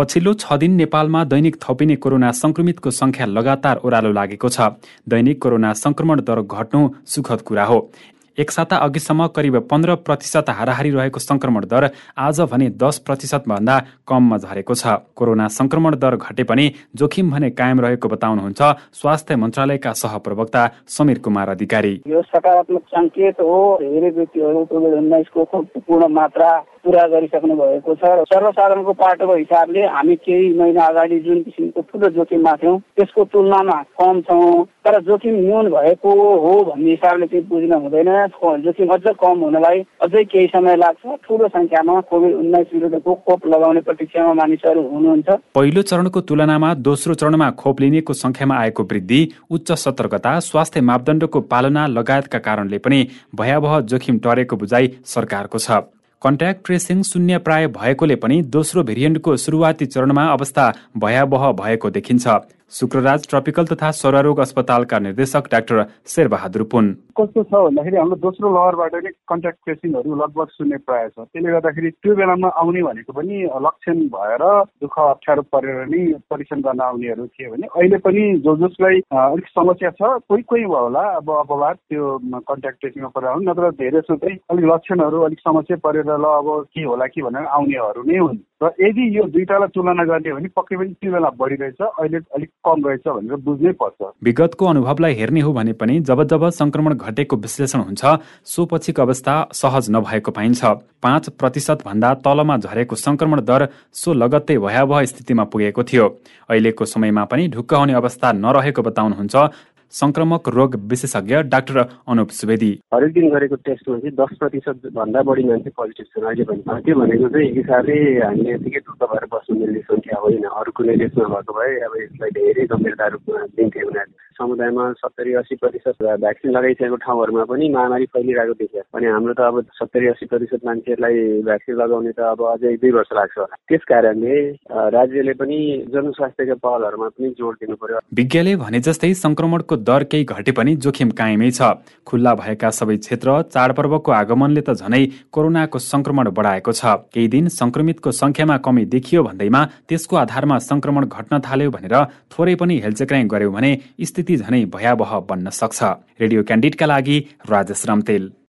पछिल्लो छ दिन नेपालमा दैनिक थपिने कोरोना संक्रमितको संख्या लगातार ओह्रालो लागेको छ। दैनिक कोरोना संक्रमण दर घट्नु सुखद कुरा हो। एक साता अघिसम्म करिब पन्ध्र प्रतिशत हाराहारी रहेको संक्रमण दर आज भने दस प्रतिशत भन्दा कममा झरेको छ। कोरोना संक्रमण दर घटे पनि जोखिम भने कायम रहेको बताउनुहुन्छ स्वास्थ्य मन्त्रालयका सहप्रवक्ता समीर कुमार अधिकारी। यो सकारात्मक सङ्केत हो। धेरै व्यक्तिहरू कोभिड उन्नाइसको पूर्ण मात्रा पुरा गरिसक्नु भएको छ र सर्वसाधारणको पाटोको हिसाबले हामी केही महिना अगाडि जुन किसिमको ठुलो जोखिममा थियौँ त्यसको तुलनामा कम छौँ। तर जोखिम न्यून भएको हो भन्ने हिसाबले चाहिँ बुझ्न हुँदैन। जोखिम अझ कम हुनलाई अझै केही समय लाग्छ। ठुलो संख्यामा कोभिड उन्नाइस विरुद्धको खोप लगाउने प्रतीक्षामा मानिसहरू हुनुहुन्छ। पहिलो चरणको तुलनामा दोस्रो चरणमा खोप लिनेको संख्यामा आएको वृद्धि उच्च सतर्कता स्वास्थ्य मापदण्डको पालना लगायतका कारणले पनि भयावह जोखिम टरेको बुझाइ सरकारको छ। कन्ट्याक्ट ट्रेसिङ शून्य प्राय भएकोले पनि दोस्रो भेरिएन्टको सुरुवाती चरणमा अवस्था भयावह भएको देखिन्छ। शुक्रराज ट्रपिकल तथा स्वररोग अस्पतालका निर्देशक डाक्टर शेरबहादुर पुन। कस्तो छ भन्दाखेरि हाम्रो दोस्रो लहरबाट नै कन्ट्याक्ट ट्रेसिङहरू लगभग शून्य प्राय छ। त्यसले गर्दाखेरि त्यो बेलामा आउने भनेको पनि लक्षण भएर दुःख अप्ठ्यारो परेर नै परीक्षण गर्न आउनेहरू थिए भने अहिले पनि जो जसलाई अलिक समस्या छ कोही कोही भयो होला अब अपवाद त्यो कन्ट्याक्ट ट्रेसिङमा परेर नत्र धेरै चाहिँ अलिक लक्षणहरू अलिक समस्या परेर ल अब के होला कि भनेर आउनेहरू नै हुन्। र यदि यो दुईटालाई तुलना गर्ने भने पक्कै पनि त्यो बेला बढिरहेछ अहिले अलिक कम रहेछ भनेर बुझ्नै पर्छ। विगतको अनुभवलाई हेर्ने हो भने पनि जब जब संक्रमण घटेको विश्लेषण हुन्छ सो पछिको अवस्था सहज नभएको पाइन्छ। पाँच प्रतिशत भन्दा तलमा झरेको संक्रमण दर सो लगत्तै भयावह स्थितिमा पुगेको थियो। अहिलेको समयमा पनि ढुक्क हुने अवस्था नरहेको बताउनुहुन्छ संक्रमक रोग विशेषज्ञ डाक्टर अनुप सुवेदी। हरेक दिन गरेको टेस्टमा चाहिँ दस प्रतिशत भन्दा बढी मान्छे पोजिटिभ छन्। अहिले पनि त्यो भनेको चाहिँ एक हिसाबले हामीले यतिकै दुःख भएर बस्नु मिल्ने सङ्ख्या होइन। अरू कुनै देशमा भएको भए अब यसलाई धेरै गम्भीरता रूपमा दिन्थे उनीहरूले। समुदायमा सत्तरी अस्सी प्रतिशत भ्याक्सिन लगाइसकेको ठाउँहरूमा पनि महामारी फैलिरहेको देखियो। अनि हाम्रो त अब सत्तरी अस्सी प्रतिशत मान्छेहरूलाई भ्याक्सिन लगाउने त अब अझै दुई वर्ष लाग्छ होला। त्यस कारणले राज्यले पनि जनस्वास्थ्यका पहलहरूमा पनि जोड दिनु पर्यो विज्ञले भने जस्तै संक्रमणको दर केही घटे पनि जोखिम कायमै छ। खुल्ला भएका सबै क्षेत्र चाडपर्वको आगमनले त झनै कोरोनाको संक्रमण बढाएको छ। केही दिन संक्रमितको संख्यामा कमी देखियो भन्दैमा त्यसको आधारमा संक्रमण घट्न थाल्यो भनेर थोरै पनि हेलचेक्राइ गर्यो भने झनै भयावह बन्न सक्छ। रेडियो क्यान्डिडका लागि राजेश रम्तेल।